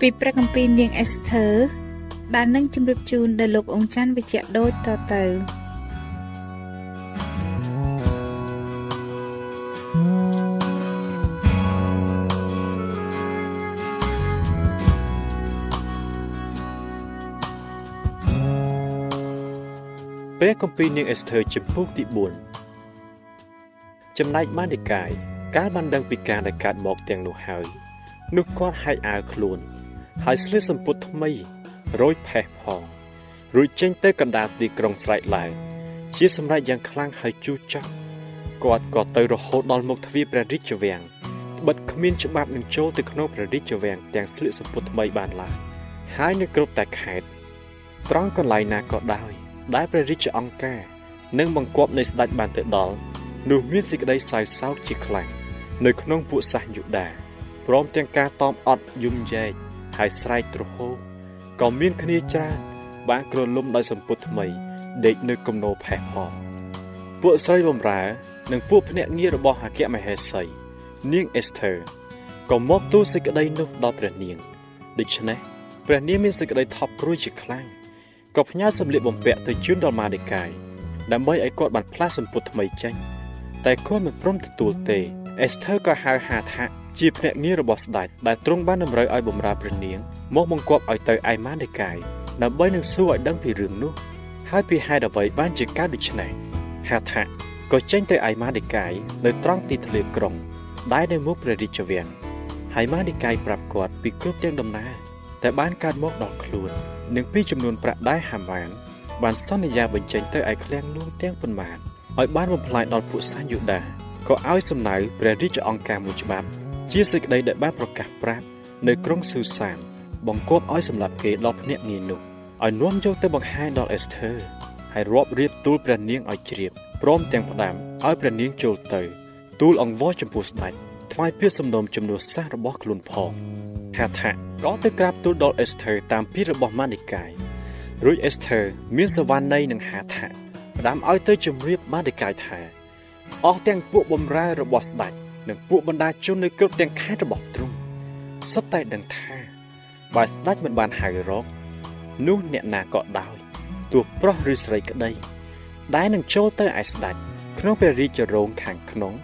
ពីព្រះគម្ពីរនាងអេសធើដែលនឹងជម្រាបជូនដល់លោកអង្ចាន់វិជ្ជៈដូចតទៅព្រះគម្ពីរនាងអេសធើជំពូកទី4ចំណែកម៉ានិកាយកាលបានដឹងពីការដែលកើតមកទាំងនោះហើយនោះគាត់ហែកអាវខ្លួន ហើយស្លៀកសំពត់ថ្មីរយផេះផងរួចចេញទៅកណ្ដាលទីក្រុងស្រែកឡើងជាសម្រេចយ៉ាងខ្លាំងហើយជូរចត់គាត់ក៏ទៅរហូតដល់មុខទ្វារព្រះរាជវាំងបិទគ្មានច្បាប់នឹងចូលទៅក្នុងព្រះរាជវាំងទាំងស្លៀកសំពត់ថ្មីបានឡើយហើយនៅគ្រប់តែខេត្តត្រង់កន្លែងណាក៏ដោយដែលព្រះរាជអង្គការនិងបង្គាប់នៃស្ដេចបានទៅដល់នោះមានសេចក្តីសោយសោកជាខ្លាំងនៅក្នុងពួកសាសយូដាព្រមទាំងការតอมអត់យំយ៉ែក ហើយស្រែកទ្រហោក៏មានគ្នាច្រើនបានគ្រលុំដោយសម្ពុតថ្មីដេកនៅគំនោផេះផងពួកស្រីបំរើ និងពួកភ្នាក់ងាររបស់អគ្គមហេសី នាងអេសធើក៏មកទូលសេចក្តីនោះដល់ព្រះនាងដូច្នេះព្រះនាងមានសេចក្តីថប់ព្រួយជាខ្លាំងក៏ផ្ញើសម្លៀកបំពាក់ទៅជូនដល់ម៉ាឌីកាយដើម្បីឲ្យគាត់បានផ្លាស់សម្ពុតថ្មីចេញតែគាត់មិនព្រមទទួលទេ អេសធើក៏ហៅហាថាជាភ្នាក់ងាររបស់ស្ដេចដែលទ្រង់បានតម្រូវឲ្យបម្រើព្រះនាងមកបង្គាប់ឲ្យទៅឯម៉ាឌីកាយដើម្បីនឹងសួរឲ្យដឹងពីរឿងនោះហើយពីហេតុអ្វីបានជាកើតដូច្នេះហាថាក៏ចេញទៅឯម៉ាឌីកាយនៅត្រង់ទីធ្លាក្រុងដែលនៅមុខព្រះរាជវាំងហើយម៉ាឌីកាយប្រាប់គាត់ពីគ្រប់ទាំងដំណើរតែបានកើតមកដល់ខ្លួននិងពីចំនួនប្រាក់ដែលហាម៉ានបានសន្យាបញ្ចេញទៅឯឃ្លាំងនោះទាំងប៉ុន្មានឲ្យបានបំផ្លាញដល់ពួកសាយូដា ក៏ឲ្យសំណៅព្រះរាជអង្គការមួយច្បាប់ជាសេចក្តីដែលបានប្រកាសប្រាប់នៅក្រុងស៊ូសាន បង្គាប់ឲ្យសម្លាប់គេដល់ភ្នាក់ងារនោះឲ្យនាំយកទៅបង្ហាញដល់អេសធើហើយរាប់រៀបទូលព្រះនាងឲ្យជ្រាបព្រមទាំងផ្ដាំឲ្យព្រះនាងចូលទៅទូលអង្វរចំពោះស្ដេចថ្វាយពាក្យសំណូមជំនួសសាសរបស់ខ្លួនផងហាថាក៏ទៅក្រាបទូលដល់អេសធើតាមពីរបស់ម៉ានីកាយរួចអេសធើមានសវណ្ណនៃនឹងហាថាផ្ដាំឲ្យទៅជម្រាបម៉ានីកាយថា អស់ទាំងពួកបំរើរបស់ស្ដេចនិងពួកបណ្ដាជននៅគ្រប់ទាំងខេត្តរបស់ទ្រង់សុទ្ធតែដឹងថាបើស្ដេចមិនបានហៅរកនោះអ្នកណាក៏ដោយទោះប្រុសឬស្រីក្តី ដែលនឹងចូលទៅឯស្ដេចក្នុងព្រះរាជរោងខាងក្នុង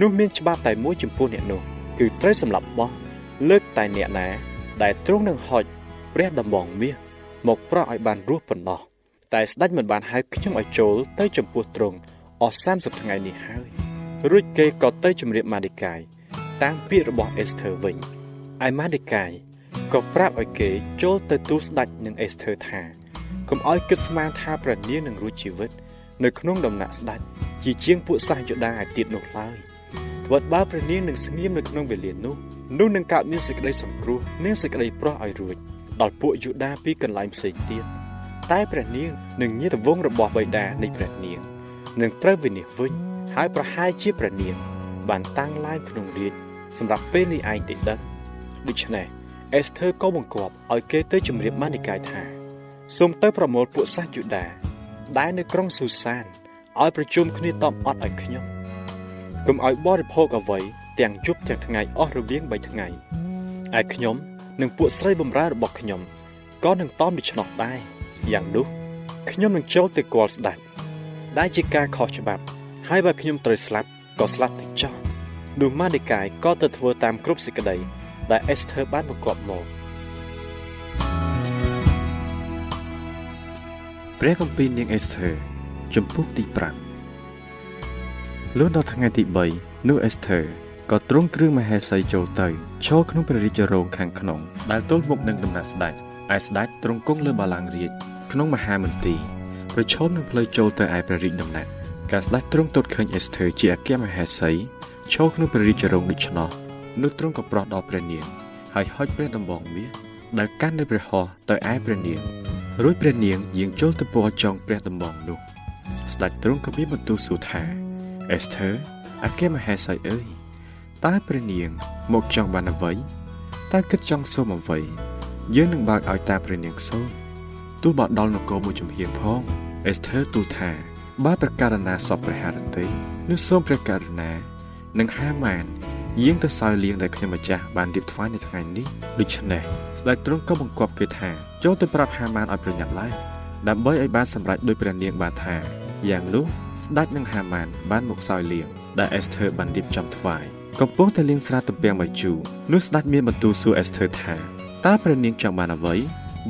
នោះមានច្បាប់តែមួយចំពោះអ្នកនោះគឺត្រូវសម្លាប់បោះលើកតែអ្នកណា ដែលទ្រង់នឹងហុចព្រះដំបងមាសមកប្រោះឲ្យបានរស់ប៉ុណ្ណោះតែស្ដេចមិនបានហៅខ្ញុំឲ្យចូលទៅចំពោះទ្រង់ អស់30ថ្ងៃនេះហើយរួចគេក៏ទៅជម្រាបម៉ាឌីកាយតាមពាក្យរបស់អេសធើវិញឯម៉ាឌីកាយក៏ប្រាប់ឲ្យគេចូលទៅទូលស្ដេចនឹងអេសធើថាកុំឲ្យគិតស្មានថាព្រះនាងនឹងរួចជីវិត នៅក្នុងដំណាក់ស្ដេចជាជាងពួកសាសយូដាឯទៀតនោះឡើយត្បិតបើព្រះនាងនឹងស្ងៀមនៅក្នុងវេលានោះនោះនឹងកើតមានសេចក្តីសង្គ្រោះនិងសេចក្តីប្រោះឲ្យរួចដល់ពួកយូដាពីកន្លែងផ្សេងទៀតតែព្រះនាងនឹងញាតវងរបស់បិតានៃព្រះនាង នឹងត្រូវវិនិច្ឆ័យវិញហើយប្រហែលជាព្រះនាងបានតាំងឡើងក្នុងរាជសម្រាប់ពេលនេះឯងទេដឹងដូច្នេះអអេសធើក៏បង្គាប់ឲ្យគេទៅជម្រាបម៉ានីកាយថាសូមទៅប្រមូលពួកសាសយូដាដែលនៅក្រុងស៊ូសានឲ្យប្រជុំគ្នាតបអត់ឲ្យខ្ញុំកុំឲ្យបរិភោគអ្វីទាំងយប់ទាំងថ្ងៃអស់រវាង3ថ្ងៃឯខ្ញុំនិងពួកស្រីបម្រើរបស់ខ្ញុំក៏នឹងតមដូច្នោះដែរយ៉ាងនោះខ្ញុំនឹងចូលទៅគាល់ស្ដេច ដែលជាការខុសច្បាប់ ហើយបើខ្ញុំត្រូវស្លាប់ក៏ស្លាប់ទៅចោះនោះម៉ាឌីកាយក៏ទៅធ្វើតាមគ្រប់សេចក្តីដែលអេសធើបានបង្គាប់មកព្រះគម្ពីរនាងអេសធើជំពូកទី5លុះដល់ថ្ងៃទី3នោះអេសធើក៏ទ្រង់គ្រឿងមហេសីចូលទៅឈរក្នុងព្រះរាជរោងខាងក្នុងដែលទល់មុខនឹងដំណាក់ស្ដេចឯស្ដេចទ្រង់គង់លើបល្ល័ង្ករាជក្នុងមហាមន្ទីរ ប្រឈមនឹងផ្លូវចូលទៅឯព្រះរាជដំណាក់ការស្ដេចទ្រង់ទតឃើញអេសធើជាអគ្គមហេសីឈរក្នុងព្រះរាជរោងដូច្នោះនោះទ្រង់ក៏ប្រោះដល់ព្រះនាងហើយហុចព្រះដំបងមាសដែលកាន់នៅព្រះហស្ថទៅឯព្រះនាងរួចព្រះនាងយាងចូលទៅពណ៌ចង់ព្រះដំបងនោះ ស្ដេចទ្រង់ក៏មានបន្ទូលសួរថាអេសធើអគ្គមហេសីអើយតើព្រះនាងមកចង់បានអ្វីតើគិតចង់សូមអ្វីយើងនឹងបើកឲ្យតាព្រះនាងសូមទោះបើដល់នគរមួយចំហៀងផង អេសធើទូលថាបើប្រការណាសពព្រះハរតីនោះសូមព្រះករុណានិងហាម៉ានយាងទៅសោយលៀងដែលខ្ញុំម្ចាស់បានរៀបថ្វាយនៅថ្ងៃនេះដូច្នេះស្ដេចទ្រង់ក៏បង្គាប់គេថាចូលទៅប្រាប់ហាម៉ានឲ្យប្រញាប់ឡើងដើម្បីឲ្យបានសម្រេចដោយព្រះនាងបានថាយ៉ាងនោះស្ដេចនិងហាម៉ានបានមកសោយលៀងដែលអេសធើបានរៀបចំថ្វាយកំពុងតែលៀងស្រាទំពាំងបាយជូរនោះស្ដេចមានបន្ទូលសួរអេសធើថាតើព្រះនាងចង់បានអ្វី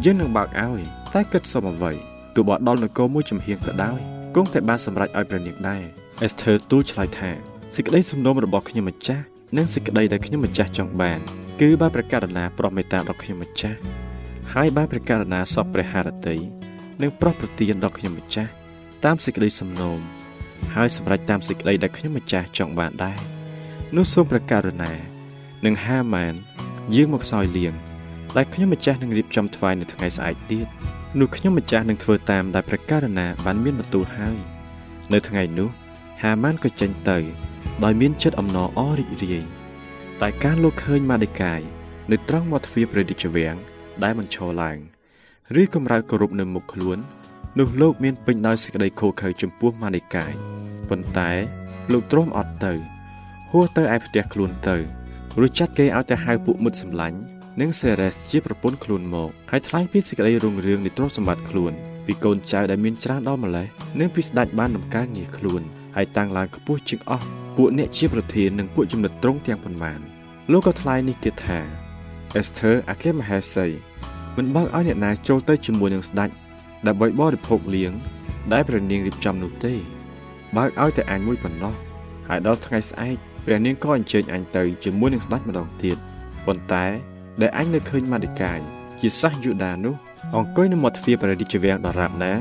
យើងនឹងបើកឲ្យតែគិតសុំអ្វី ទោះបើដល់នគរមួយចំហៀងក៏ដោយគង់តែបានសម្រេចឲ្យព្រះនាងដែរអេសធើទូលឆ្លើយថាសេចក្តីសំណូមរបស់ខ្ញុំម្ចាស់និងសេចក្តីដែលខ្ញុំម្ចាស់ចង់បាន គឺបើប្រកាសណាប្រោះមេត្តាដល់ខ្ញុំម្ចាស់ហើយបើប្រកាសណាសពព្រះハរតីនិងប្រោះប្រទានដល់ខ្ញុំម្ចាស់តាមសេចក្តីសំណូមហើយសម្រេចតាមសេចក្តីដែលខ្ញុំម្ចាស់ចង់បានដែរនោះសូមព្រះករុណានិងហាម៉ានយាងមកសោយលៀងដែលខ្ញុំម្ចាស់នឹងរៀបចំថ្វាយនៅថ្ងៃស្អែកទៀត នោះខ្ញុំម្ចាស់នឹងធ្វើតាមដែលព្រះករុណាបានមានបន្ទូលហើយ នៅថ្ងៃនោះ ហាម៉ានក៏ចេញទៅ ដោយមានចិត្តអំណរអរីករាយតែការលោកឃើញម៉ាឌីកាយនៅត្រង់មាត់ទ្វារព្រះរាជវាំងដែលមិនឈរឡើងឬកម្រើគោរពនៅមុខខ្លួននោះលោកមានពេញដោយសេចក្តីខូខើចំពោះម៉ាឌីកាយប៉ុន្តែលោកទ្រាំអត់ទៅហួសទៅឯផ្ទះខ្លួនទៅរួចចាត់គេឲ្យទៅហៅពួកមិត្តសម្លាញ់ និងសេរ៉េសជាប្រពន្ធខ្លួនមកហើយថ្លែងពីសេចក្តីរុងរឿងនៃទ្រព្យសម្បត្តិខ្លួនពីកូនចៅដែលមានច្រើនដល់ម្លេះនិងពីស្ដេចបានដំកើងងារខ្លួនហើយតាំងឡើងខ្ពស់ជាងអស់ពួកអ្នកជាប្រធាននិងពួកចំណិតត្រង់ទាំងប៉ុន្មានលោកក៏ថ្លែងនេះទៀតថាអេសធើអាគេមហេសីមិនបើកឲ្យអ្នកណាចូលទៅជាមួយនឹងស្ដេចដើម្បីបរិភោគលៀងដែលព្រះនាងរៀបចំនោះទេ បើកឲ្យតែអញមួយប៉ុណ្ណោះហើយដល់ថ្ងៃស្អែកព្រះនាងក៏អញ្ជើញអញទៅជាមួយនឹងស្ដេចម្ដងទៀតប៉ុន្តែ ដែលអញនៅឃើញម៉ាឌីកាយជាសាសយូដានោះអង្គុយនៅមាត់ទ្វារព្រះរាជវាំងដរាបណា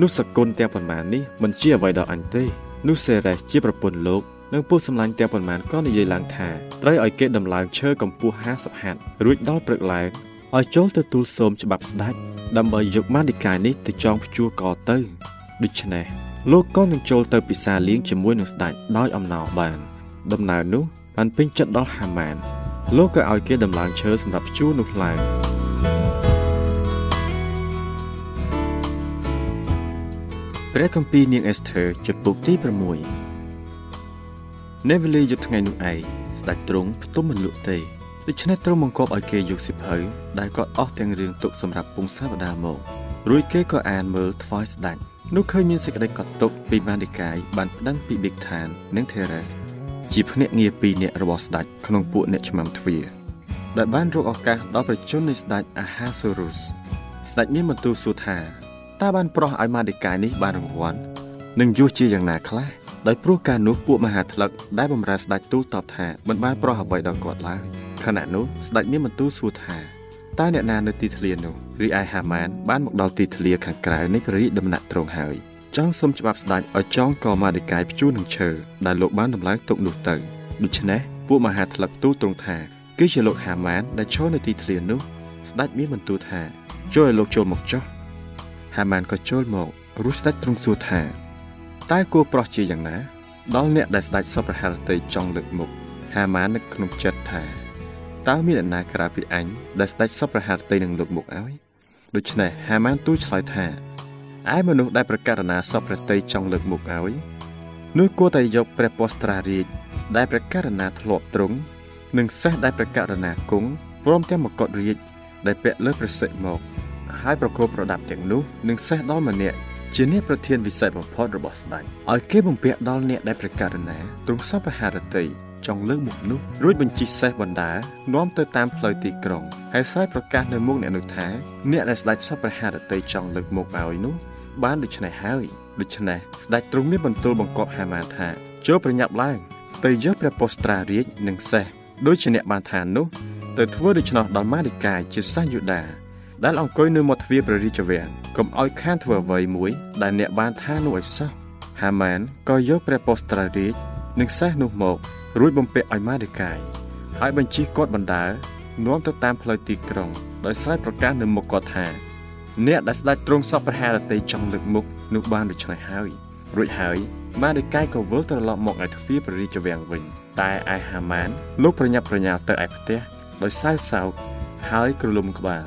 នោះសគុណទាំងប៉ុន្មាននេះមិនជាអ្វីដល់អញទេនោះសេរ៉េសជាប្រពន្ធលោកនិងពួកសម្លាញ់ទាំងប៉ុន្មានក៏និយាយឡើងថាត្រូវឲ្យគេដំឡើងឈើកម្ពស់50ហត្ថរួចដល់ព្រឹកឡើងឲ្យចូលទៅទូលសូមច្បាប់ស្ដេចដើម្បីយកម៉ាឌីកាយនេះទៅចងព្យួរកទៅដូច្នេះលោកក៏នឹងចូលទៅពិសាលៀងជាមួយនឹងស្ដេចដោយអំណោបាន ដំណើរនោះបានពេញចិត្តដល់ហាម៉ាន លោកក៏ឲ្យគេដំឡើងឈើសម្រាប់ព្យួរនោះឡើងព្រះគម្ពីរនាងអេសធើចំពុកទី6នៅវេលាយប់ថ្ងៃនោះឯងស្ដេចទ្រង់ផ្ទុំមិនលក់ទេដូច្នេះទ្រង់បង្គាប់ឲ្យគេយកសិភៅដែលគាត់អស់ទាំងរឿងទុកសម្រាប់ពងសាវតាមករួចគេក៏អានមើលថ្វាយស្ដេចនោះឃើញមានសេចក្តីកត់ទុកពីបានឌីកាយបានប្តឹងពីប៊ីកថាន និងថេរ៉េស ជាភ្នាក់ងារពីរនាក់របស់ស្ដេចក្នុងពួកអ្នកឆ្មាំទ្វារដែលបានរកឱកាសដល់ប្រជជននៃស្ដេចអាហាសូរុសស្ដេចមានបន្ទូលសួរថាតើបានប្រោះឲ្យម៉ាឌីកាយនេះបានរង្វាន់និងយុះជាយ៉ាងណាខ្លះដោយព្រោះការនោះពួកមហាថ្លឹកដែលបម្រើស្ដេចទូលតបថាមិនបានប្រោះអ្វីដល់គាត់ឡើយខណៈនោះស្ដេចមានបន្ទូលសួរថាតើអ្នកណានៅទីធ្លានោះរីឯហាម៉ានបានមកដល់ទីធ្លាខាងក្រៅនៃព្រះរាជដំណាក់ទ្រង់ហើយ ចង់សុំច្បាប់ស្ដេចឲ្យចងកម៉ាឌីកាយព្យួរនឹងឈើដែលលោកបានដំឡើងទុកនោះទៅដូច្នេះពួកមហាថ្លឹកទូលទ្រង់ថាគឺជាលោកហាម៉ានដែលឈរនៅទីធ្លានោះស្ដេចមានបន្ទូលថាជួយឲ្យលោកចូលមកចុះហាម៉ានក៏ចូលមករួចស្ដេចទ្រង់សួរថាតើគួរប្រោះជាយ៉ាងណាដល់អ្នកដែលស្ដេចសពរហរតីចង់លើកមុខហាម៉ាននឹកក្នុងចិត្តថាតើមានអ្នកណាក្រៅពីអញដែលស្ដេចសពប្រហារតីនឹងលោកមុខឲ្យដូច្នេះហាម៉ានទូលឆ្លើយថា ឯមនុស្សដែលប្រកាសណាសពព្រះតីចង់លើកមុខឲ្យនោះគួរតែយកព្រះពស្ត្រារាជដែលព្រះករណាធ្លាប់ទ្រង់និងសេះដែលព្រះករណាគង់ព្រមទាំងមកុដរាជដែលពាក់លើព្រះសិទ្ធមកហើយប្រកបប្រដាប់ទាំងនោះនឹងសេះដល់ម្នាក់ជាអ្នកប្រធានវិសេសបំផុតរបស់ស្ដេចឲ្យគេបំពាក់ដល់អ្នកដែលព្រះករណាទ្រង់សពហារតីចង់លើកមុខនោះរួចបញ្ជិះសេះបណ្ដានាំទៅតាមផ្លូវទីក្រុងហើយស្រែកប្រកាសនៅមុខអ្នកនោះថាអ្នកដែលស្ដេចសពព្រះハរតីចង់លើកមុខឲ្យនោះ បានដូច្នេះហើយដូច្នេះស្ដេចទ្រង់មានបន្ទូលបង្គាប់ហាម៉ានថាចូលប្រញាប់ឡើង ទៅយកព្រះពស្ត្រារាជនិងសេះដូចជាអ្នកបានថានោះទៅធ្វើដូច្នោះដល់ម៉ាឌីកាយជាសាសយូដាដែលអង្គុយនៅមាត់ទ្វារព្រះរាជវាំងកុំឲ្យខានធ្វើអ្វីមួយ ដែលអ្នកបានថានោះឲ្យសោះហាម៉ានក៏យកព្រះពស្ត្រារាជនិងសេះនោះមករួចបំពាក់ឲ្យម៉ាឌីកាយហើយបញ្ជិះគាត់បណ្ដើនាំទៅតាមផ្លូវទីក្រុងដោយស្រែកប្រកាសនៅមុខគាត់ថា អ្នកដែលស្ដេចទ្រង់សពប្រហារតីចង់លើកមុខនោះបានដូច្នេះហើយរួចហើយម៉ាឌីកាយក៏វិលត្រឡប់មកឯទ្វារព្រះរាជវាំងវិញ តែឯហាម៉ានលោកប្រញាប់ប្រញាល់ទៅឯផ្ទះដោយសៅសោកហើយក្រលុំក្បាល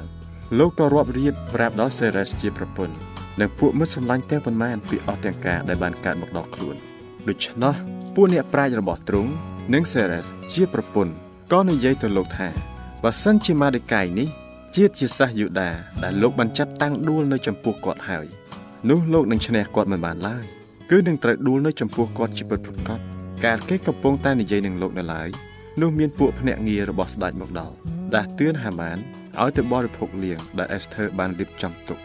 លោកក៏រាប់រៀបប្រាប់ដល់សេរ៉េសជាប្រពន្ធនិងពួកមិត្តសម្លាញ់ទាំងប៉ុន្មានពីអស់ទាំងការដែលបានកើតមកដល់ខ្លួនដូច្នោះពួកអ្នកប្រាជ្ញរបស់ទ្រង់និងសេរ៉េសជាប្រពន្ធក៏និយាយទៅលោកថាបើសិនជាម៉ាឌីកាយនេះ ជាតិជាសាសយូដាដែលលោកបានចាត់តាំងដួលនៅចំពោះគាត់ហើយនោះលោកនឹងឈ្នះគាត់មិនបានឡើយគឺនឹងត្រូវដួលនៅចំពោះគាត់ជាពិតប្រាកដកាលគេកំពុងតែនិយាយនឹងលោកនៅឡើយនោះមានពួកភ្នាក់ងាររបស់ស្ដេចមកដល់ដាស់តឿនហាម៉ានឲ្យទៅបរិភោគលៀងដែលអេសធើបានរៀបចំទុក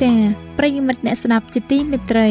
ចា៎ប្រិយមិត្តអ្នកស្ដាប់ជាទីមេត្រី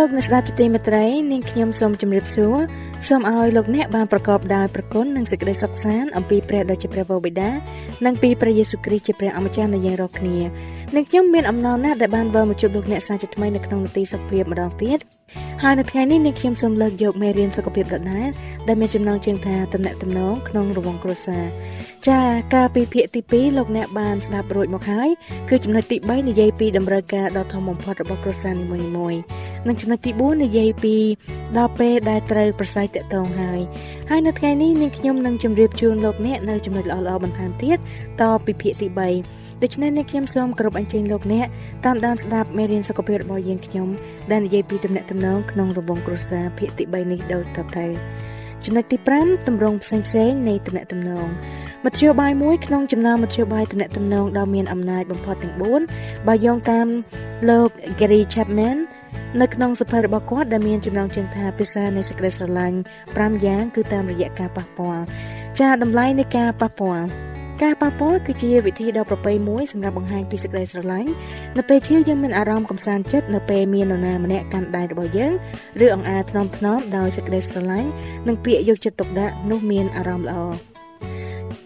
លោកអ្នកស្ដាប់ជាទីមេត្រីនាងខ្ញុំសូមជម្រាបសួរសូមឲ្យលោកអ្នកបានប្រកបដោយប្រគុណនិងសេចក្តីសុខសាន្តអំពីព្រះដ៏ជាព្រះវរបិតានិងពីព្រះយេស៊ូវគ្រីស្ទជាព្រះអម្ចាស់នៃយើងរាល់គ្នានាងខ្ញុំមានអំណរណាស់ដែលបានវិលមកជួបលោកអ្នកសាជាថ្មីនៅក្នុងនាទីសុខភាពម្ដងទៀតហើយនៅថ្ងៃនេះនាងខ្ញុំសូមលើកយកមេរៀនសុខភាពដដែលដែលមានចំណងជើងថាតំណែងតំណងក្នុងរង្វង់គ្រួសារ ចាកាលពីភាគទី2លោកអ្នកបានស្ដាប់រួចមកហើយគឺចំណុចទី3និយាយពីតម្រូវការដ៏ធំបំផុតរបស់គ្រួសារនីមួយៗនិងចំណុចទី4និយាយពីដល់ពេលដែលត្រូវប្រស័យតាក់ទងហើយហើយនៅថ្ងៃនេះនាងខ្ញុំនឹងជម្រាបជូនលោកអ្នកនៅចំណុចល្អៗបន្ថែមទៀតតពីភាគទី3ដូច្នេះនាងខ្ញុំសូមគោរពអញ្ជើញលោកអ្នកតាមដានស្ដាប់មេរៀនសុខភាពរបស់យើងខ្ញុំដែលនិយាយពីទំនាក់ទំនងក្នុងរបងគ្រួសារភាគទី3នេះដូចតទៅចំណុចទី5តម្រងផ្សេងផ្សេងនៃទំនាក់ទំនង មធ្យោបាយមួយក្នុងចំណោមមធ្យោបាយទំនាក់ទំនងដ៏មានអំណាចបំផុតទាំង4បើយោងតាមលោក Gary Chapman នៅក្នុងសភៅរបស់គាត់ដែលមានចំណងជើងថាភាសានៃសេចក្តីស្រឡាញ់5យ៉ាងគឺតាមរយៈការប៉ះពាល់ចាតម្លៃនៃការប៉ះពាល់ការប៉ះពាល់គឺជាវិធីដ៏ប្រពៃមួយសម្រាប់បង្ហាញពីសេចក្តីស្រឡាញ់នៅពេលជាយើងមានអារម្មណ៍កំសាន្តចិត្តនៅពេលមាននរណាម្នាក់កាន់ដៃរបស់យើងឬអង្អែលថ្នមថ្នមដោយសេចក្តីស្រឡាញ់និងពាក្យយកចិត្តទុកដាក់នោះមានអារម្មណ៍ល្អ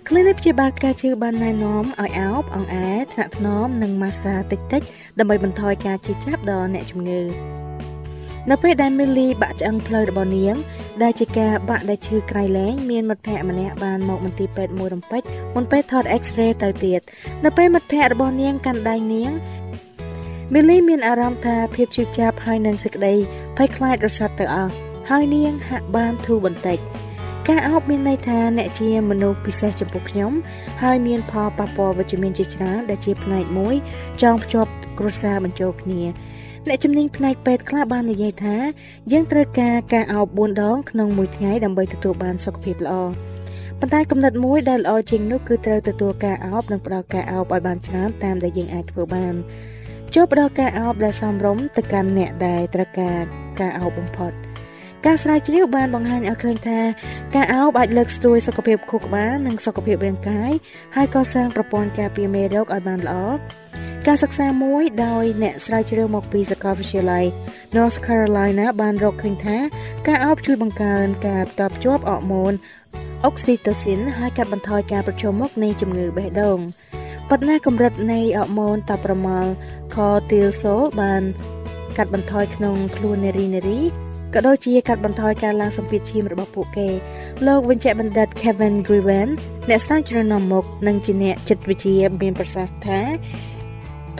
គ្លីនិកព្យាបាលការឈឺបានណែនាំឲ្យអោបអង្អែលថ្នាក់ថ្នមនិងម៉ាស្សាតិចតិចដើម្បីបន្ថយការឈឺចាប់ដល់អ្នកជំងឺនៅពេលដែលមីលីបាក់ឆ្អឹងផ្លូវរបស់នាងដែលជាការបាក់ដែលឈឺក្រៃលែងមានមិត្តភ័ក្តិម្នាក់បានមកមន្ទីរពេទ្យមួយរំពេចមុនពេលថត X-ray ទៅទៀតនៅពេលមិត្តភ័ក្តិរបស់នាងកាន់ដៃនាងមីលីមានអារម្មណ៍ថាភាពជឿចាប់ហើយនឹងសេចក្តីភ័យខ្លាចរសាត់ទៅអស់ហើយនាងហាក់បានធូរបន្តិច ការអោបមានន័យថាអ្នកជាមនុស្សពិសេសចំពោះខ្ញុំ ហើយមានផលប៉ះពាល់វិជ្ជមានជាច្រើនដែលជាផ្នែកមួយចងភ្ជាប់គ្រួសារបញ្ចូលគ្នាអ្នកជំនាញផ្នែកពេទ្យខ្លះបាននិយាយថាយើងត្រូវការការអោប4ដងក្នុងមួយថ្ងៃដើម្បីទទួលបានសុខភាពល្អប៉ុន្តែកំណត់មួយដែលល្អជាងនោះគឺត្រូវទទួលការអោបនិងផ្ដល់ការអោបឲ្យបានច្រើនតាមដែលយើងអាចធ្វើបានចូលផ្ដល់ការអោបដែលសមរម្យទៅកាន់អ្នកដែលត្រូវការការអោបបំផុត ការស្រាវជ្រាវបានបង្ហាញឲ្យឃើញថាការអោបអាចលើកស្ទួយសុខភាពខួរក្បាលនិងសុខភាពរាងកាយហើយកសាងប្រព័ន្ធការពារមេរោគឲ្យបានល្អការសិក្សាមួយដោយអ្នកស្រាវជ្រាវមកពីសាកលវិទ្យាល័យ North Carolina បានរកឃើញថាការអោបជួយបង្កើនការតបជាប់អរម៉ូន oxytocin ហើយកាត់បន្ថយការប្រឈមមុខនៃជំងឺបេះដូងប៉ុន្តែកម្រិតនៃអរម៉ូនតាប្រមល់ cortisol បានកាត់បន្ថយក្នុងខ្លួននារីនារី ក៏ដូចជាកាត់បន្ថយការឡើងសម្ពាធឈាមរបស់ពួកគេលោកបញ្ជាក់បណ្ឌិត Kevin Griven អ្នកស្រាវជ្រាវនាំមុខនិងជាអ្នកចិត្តវិទ្យាមានប្រសាសន៍ថា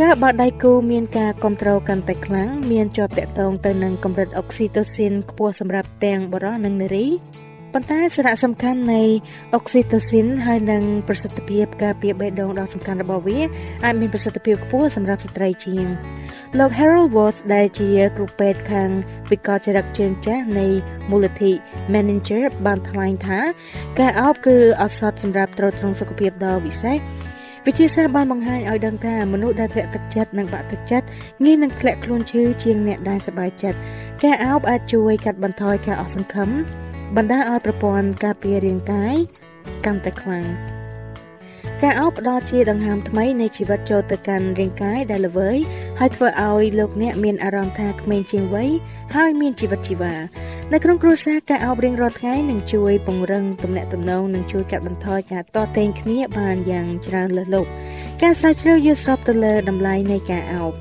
ការបើដៃគូមានការគ្រប់គ្រងកាន់តែខ្លាំងមានជាប់តាក់ទងទៅនឹងកម្រិតអុកស៊ីតូស៊ីនខ្ពស់សម្រាប់ទាំងបុរសនិងនារី ប៉ុន្តែសារៈសំខាន់នៃអុកស៊ីតូស៊ីនហើយនិងប្រសិទ្ធភាពការពារបេះដូងដ៏សំខាន់របស់វាអាចមានប្រសិទ្ធភាពខ្ពស់សម្រាប់ស្ត្រីជាងលោក Harold Worth ដែលជាគ្រូពេទ្យខាងវិកលចរិតជើងចាស់នៃមូលនិធិ Manager បានថ្លែងថា ការអោបគឺឱសថសម្រាប់ទ្រទ្រង់សុខភាពដ៏វិសេសវិទ្យាសាស្ត្របានបង្ហាញឲ្យដឹងថាមនុស្សដែលធ្លាក់ទឹកចិត្តនិងបាក់ទឹកចិត្តងាយនឹងធ្លាក់ខ្លួនឈឺជាងអ្នកដែលសប្បាយចិត្តការអោបអាចជួយកាត់បន្ថយការអស់សង្ឃឹម បណ្ដាលឲ្យប្រព័ន្ធការពាររាងកាយកាន់តែខ្លាំងការអោបផ្ដល់ជាដង្ហើមថ្មីនៃជីវិតចូលទៅកាន់រាងកាយដែលល្វើយហើយធ្វើឲ្យលោកអ្នកមានអារម្មណ៍ថាក្មេងជាងវ័យហើយមានជីវិតជីវ៉ានៅក្នុងគ្រួសារការអោបរៀងរាល់ថ្ងៃនឹងជួយពង្រឹងទំនាក់ទំនងនិងជួយកាត់បន្ថយការតតេងគ្នាបានយ៉ាងច្រើនលើសលប់ការស្រាវជ្រាវយល់ស្របទៅលើតម្លៃនៃការអោប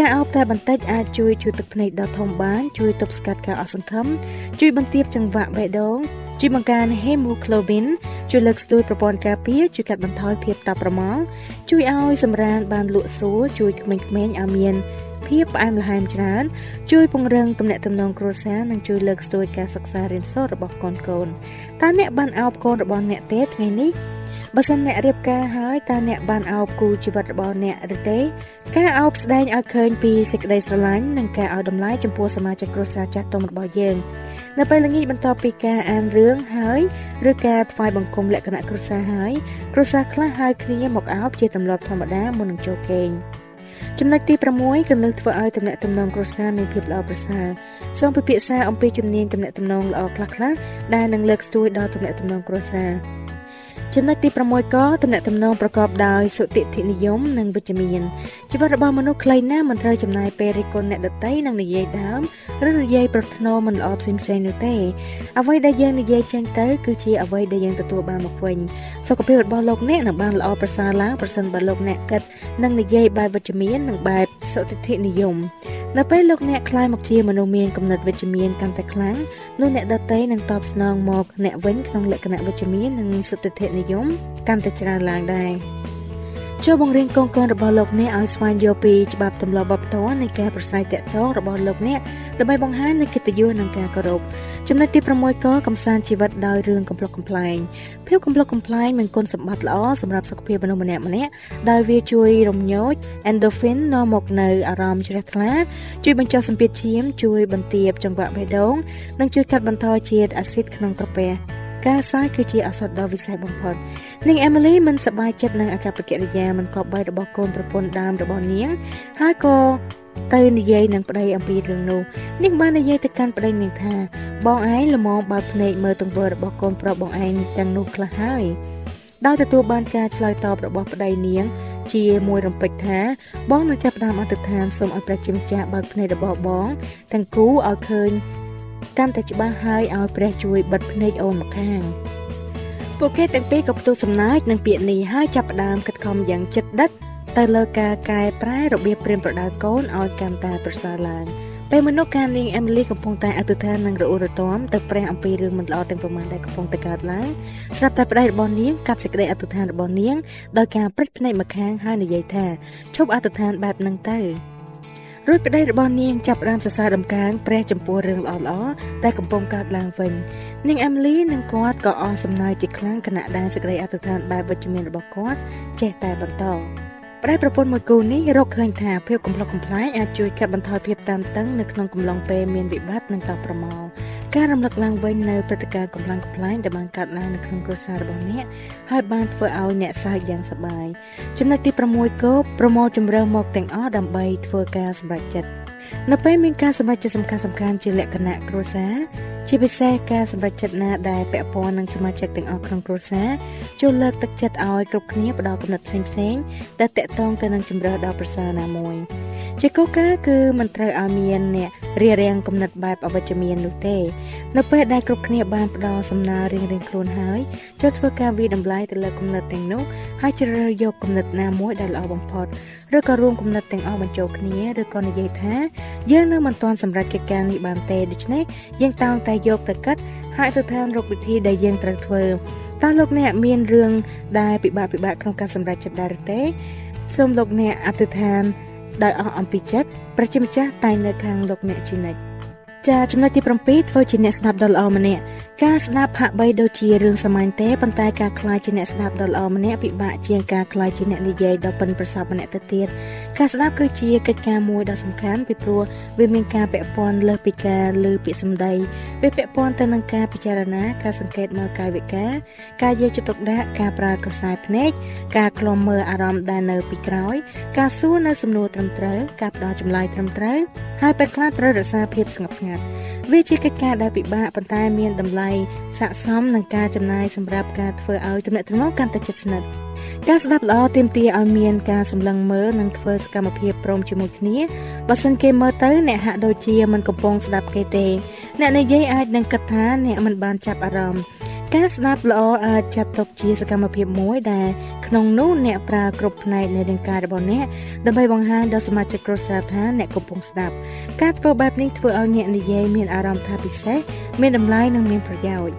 ការអោបតែបន្តិចអាចជួយជួយទឹកភ្នែកដ៏ធំបាន ជួយទប់ស្កាត់ការអស់សង្ឃឹមជួយបន្ទាបចង្វាក់បេះដូងជួយបង្កើន hemoglobin ជួយលើកស្ទួយប្រព័ន្ធការពារជួយកាត់បន្ថយភាពតាប់ប្រមល់ជួយឲ្យសម្រានបានលក់ស្រួលជួយក្មេងៗឲ្យមានភាពផ្អែមល្ហែមច្រើន ជួយពង្រឹងទំនាក់ទំនងគ្រួសារនិងជួយលើកស្ទួយការសិក្សារៀនសូត្ររបស់កូនកូនតើអ្នកបានអោបកូនរបស់អ្នកទេថ្ងៃនេះ បើសិនអ្នករៀបការហើយតើអ្នកបានអោបគូជីវិតរបស់អ្នកឬទេ ការអោបស្ដែងឲ្យឃើញពីសេចក្តីស្រឡាញ់និងការឲ្យតម្លៃចំពោះសមាជិកគ្រួសារចាស់ទុំរបស់យើងនៅពេលល្ងាចបន្ទាប់ពីការអានរឿងហើយឬការថ្វាយបង្គំលក្ខណៈគ្រួសារហើយគ្រួសារខ្លះហៅគ្នាមកអោបជាទម្លាប់ធម្មតាមុននឹងចូលគេងចំណុចទី6កន្លឹះធ្វើឲ្យទំនាក់ទំនងគ្រួសារមានភាពល្អប្រសើរសូមពិភាក្សាអំពីជំនាញទំនាក់ទំនងល្អខ្លះៗដែលនឹងលើកស្ទួយដល់ទំនាក់ទំនងគ្រួសារ ចំណុចទី6កតំណែងតំណងប្រកបដោយសុតិធិនិយមនិងវិជ្ជមានជីវិតរបស់មនុស្សខ្លីណាស់មិនត្រូវចំណាយពេលរិះគន់អ្នកដទៃនិងនិយាយដើមឬនិយាយប្រធ្នោមិនល្អផ្សេងៗនោះទេអ្វីដែលយើងនិយាយចេញទៅគឺជាអ្វីដែលយើងទទួលបានមកវិញសុខភាពរបស់លោកអ្នកនឹងបានល្អប្រសើរឡើងប្រសិនបើលោកអ្នកគិតនិងនិយាយបែបវិជ្ជមាននិងបែបសុតិធិនិយមនៅពេលលោកអ្នកខ្លាយមកជាមនុស្សមានគំនិតវិជ្ជមានកាន់តែខ្លាំងនោះអ្នកដទៃនឹងតបស្នងមកអ្នកវិញក្នុងលក្ខណៈវិជ្ជមាននិងសុតិធិនិយមកាន់តែច្រើនឡើងដែរចូលបង្រៀនកូនកូនរបស់លោកអ្នកឲ្យស្វែងយល់ពីច្បាប់ទម្លាប់បបតរនៃការប្រស្រ័យតាក់ទងរបស់លោកអ្នកដើម្បីបង្ហាញនូវកិត្តិយសនិងការគោរពចំណុចទី6កកំសាន្តជីវិតដោយរឿងកំ pl ុកកំ pl ែងភាពកំ pl ុកកំ pl ែងមានគុណសម្បត្តិល្អសម្រាប់សុខភាពមនុស្សម្នាក់ម្នាក់ដោយវាជួយរំញោច endorphin នាំមកនៅអារម្មណ៍ជ្រះថ្លាជួយបញ្ចុះសម្ពាធឈាមជួយបន្ទាបចង្វាក់បេះដូងនិងជួយកាត់បន្ថយជាតិអាស៊ីតក្នុងក្រពះ ការសើចគឺជាឱសថដ៏វិសេសបំផុតនាង Emily មិនសប្បាយចិត្តនឹងអាកប្បកិរិយាមិនគប្បីរបស់កូនប្រពន្ធដើមរបស់នាងហើយក៏ទៅនិយាយនឹងប្តីអំពីរឿងនោះនាងបាននិយាយទៅកាន់ប្តីនាងថា បងឯងល្មមបើកភ្នែកមើលទង្វើរបស់កូនប្រុសបងឯងទាំងនោះខ្លះហើយដោយទទួលបានការឆ្លើយតបរបស់ប្តីនាង ជាមួយរំពេចថា បងនឹងចាប់ផ្ដើមអធិដ្ឋានសូមឲ្យព្រះជាម្ចាស់បើកភ្នែករបស់បងទាំងគូឲ្យឃើញ កាន់តែច្បាស់ហើយឲ្យព្រះជួយបិទភ្នែកអូនម្ខាងពួកគេទាំងពីរក៏ផ្ទុះសំណើចនឹងពាក្យនេះហើយចាប់ផ្ដើមខិតខំយ៉ាងចិត្តដិតទៅលើការកែប្រែរបៀបព្រានប្រដៅកូនឲ្យកាន់តែប្រសើរឡើងពេលមនុស្សការនាងអេមីលីកំពុងតែអធិដ្ឋាននឹងរអ៊ូរទាំទៅព្រះអំពីរឿងមិនល្អទាំងប្រមាណដែលកំពុងតែកើតឡើងស្រាប់តែប្តីរបស់នាងកាត់សេចក្តីអធិដ្ឋានរបស់នាងដោយការព្រិចភ្នែកម្ខាងហើយនិយាយថាឈប់អធិដ្ឋានបែបហ្នឹងទៅ រួចប្តីរបស់នាងចាប់ផ្ដើមសរសើរដំកើងព្រះចំពោះរឿងល្អៗដែលកំពុងកើតឡើងវិញនាងអេមីលីនិងគាត់ក៏អស់សំណើចជាខ្លាំងគណៈដែលសេចក្តីអធិដ្ឋានបែបវិជ្ជមានរបស់គាត់ចេះតែបន្ត ប្រែប្រពន្ធមួយគូនេះរកឃើញថាភាពកំ pl ុកកំ pl ាយអាចជួយកាត់បន្ថយភាពតានតឹងនៅក្នុងកំឡុងពេលមានវិបត្តិនិងតប្រមល់ការរំលឹកឡើងវិញនៅព្រឹត្តិការណ៍កំ pl ុកកំ pl ាយដែលបានកើតឡើងនៅក្នុងគ្រួសាររបស់អ្នកហើយបានធ្វើឲ្យអ្នកសើចយ៉ាងសប្បាយចំណុចទី6គោប្រមូលជំរឿមកទាំងអស់ដើម្បីធ្វើការសម្រេចចិត្ត នៅពេលមានការសម្រេចចិត្តសំខាន់សំខាន់ជាលក្ខណៈគ្រួសារជាពិសេសការសម្រេចចិត្តណាដែលពាក់ព័ន្ធនឹងសមាជិកទាំងអស់ក្នុងគ្រួសារចូលលើកទឹកចិត្តឲ្យគ្រប់គ្នាផ្ដល់គំនិតផ្សេងៗដែលតាក់ទងទៅនឹងជំរឿដ៏ប្រសើរណាមួយជាកូកាគឺមិនត្រូវឲ្យមានអ្នករារាំងគំនិតបែបអវិជ្ជមាននោះទេ នៅពេលដែលគ្រប់គ្នាបានផ្ដល់សំណើរៀងៗខ្លួនហើយចូលធ្វើការវិតម្លៃទៅលើគំនិតទាំងនោះហើយជ្រើសរើសយកគំនិតណាមួយដែលល្អបំផុតឬក៏រួមគំនិតទាំងអស់បញ្ចូលគ្នាឬក៏និយាយថាយើងនៅមិនទាន់សម្រេចកិច្ចការនេះបានទេដូច្នេះយើងតោងតែយកទៅគិតហើយទៅតាមរកវិធីដែលយើងត្រូវធ្វើតើលោកអ្នកមានរឿងដែលពិបាកពិបាកក្នុងការសម្រេចចិត្តដែរឬទេសូមលោកអ្នកអធិដ្ឋានដោយអស់អំពីចិត្តប្រជាម្ចាស់តែនៅខាងលោកអ្នកជានិច្ចចាចំណុចទី7ធ្វើជាអ្នកស្ដាប់ដ៏ល្អម្នាក់ការស្ដាប់ហាក់បីដូចជារឿងសាមញ្ញទេប៉ុន្តែការខ្លាចជាអ្នកស្ដាប់ដ៏ល្អម្នាក់ពិបាកជាងការខ្លាចជាអ្នកនិយាយដ៏ប៉ិនប្រសប់ម្នាក់ទៅទៀតការស្ដាប់គឺជាកិច្ចការមួយដ៏សំខាន់ពីព្រោះវាមានការពាក់ព័ន្ធលើសពីការលើពាក្យសម្ដីវាពាក់ព័ន្ធទៅនឹងការពិចារណាការសង្កេតមើលកាយវិការការយកចិត្តទុកដាក់ការប្រើក្រសែភ្នែកការឃ្លាំមើលអារម្មណ៍ដែលនៅពីក្រោយការសួរនៅសំណួរត្រឹមត្រូវការផ្ដល់ចម្លើយត្រឹមត្រូវហើយពេលខ្លះត្រូវរក្សាភាពស្ងប់ស្ងាត់ វាជាកិច្ចការដែលពិបាកប៉ុន្តែមានតម្លៃស័ក្តិសមនឹងការចំណាយសម្រាប់ការធ្វើឲ្យទំនាក់ទំនងកាន់តែជិតស្និទ្ធការស្ដាប់ល្អទាមទារឲ្យមានការសម្លឹងមើលនិងធ្វើសកម្មភាពព្រមជាមួយគ្នាបើសិនគេមើលទៅអ្នកហាក់ដូចជាមិនកំពុងស្ដាប់គេទេ អ្នកនិយាយអាចនឹងគិតថាអ្នកមិនបានចាប់អារម្មណ៍ ការស្ដាប់ល្អអាចចាត់ទុកជាសកម្មភាពមួយដែលក្នុងនោះអ្នកប្រើគ្រប់ផ្នែកនៃរាងកាយរបស់អ្នកដើម្បីបង្ហាញដល់សមាជិកគ្រួសារថាអ្នកកំពុងស្ដាប់ការធ្វើបែបនេះធ្វើឲ្យអ្នកនិយាយមានអារម្មណ៍ថាពិសេសមានតម្លៃនិងមានប្រយោជន៍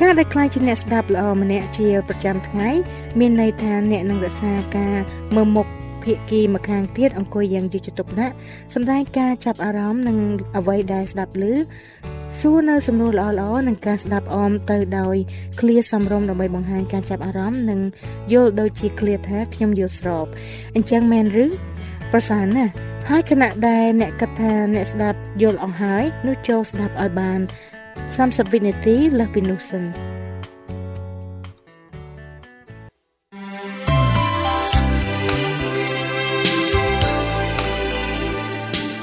ការដែលខ្លាចជាអ្នកស្ដាប់ល្អម្នាក់ជាប្រចាំថ្ងៃមានន័យថាអ្នកនឹងរក្សាការមើលមុខ ភាគីម្ខាងទៀតអង្គុយយ៉ាងយកចិត្តទុកដាក់សម្ដែងការចាប់អារម្មណ៍នឹងអ្វីដែលស្ដាប់ឮសួរនៅសំណួរល្អៗនិងការស្ដាប់អមទៅដោយឃ្លាសំរុំដើម្បីបង្ហាញការចាប់អារម្មណ៍និងយល់ដូចជាឃ្លាថាខ្ញុំយល់ស្របអញ្ចឹងមែនឬប្រសើរណាស់ហើយខណៈដែលអ្នកគិតថាអ្នកស្ដាប់យល់អស់ហើយនោះចូលស្ដាប់ឲ្យបាន30វិនាទីលើសពីនោះសិន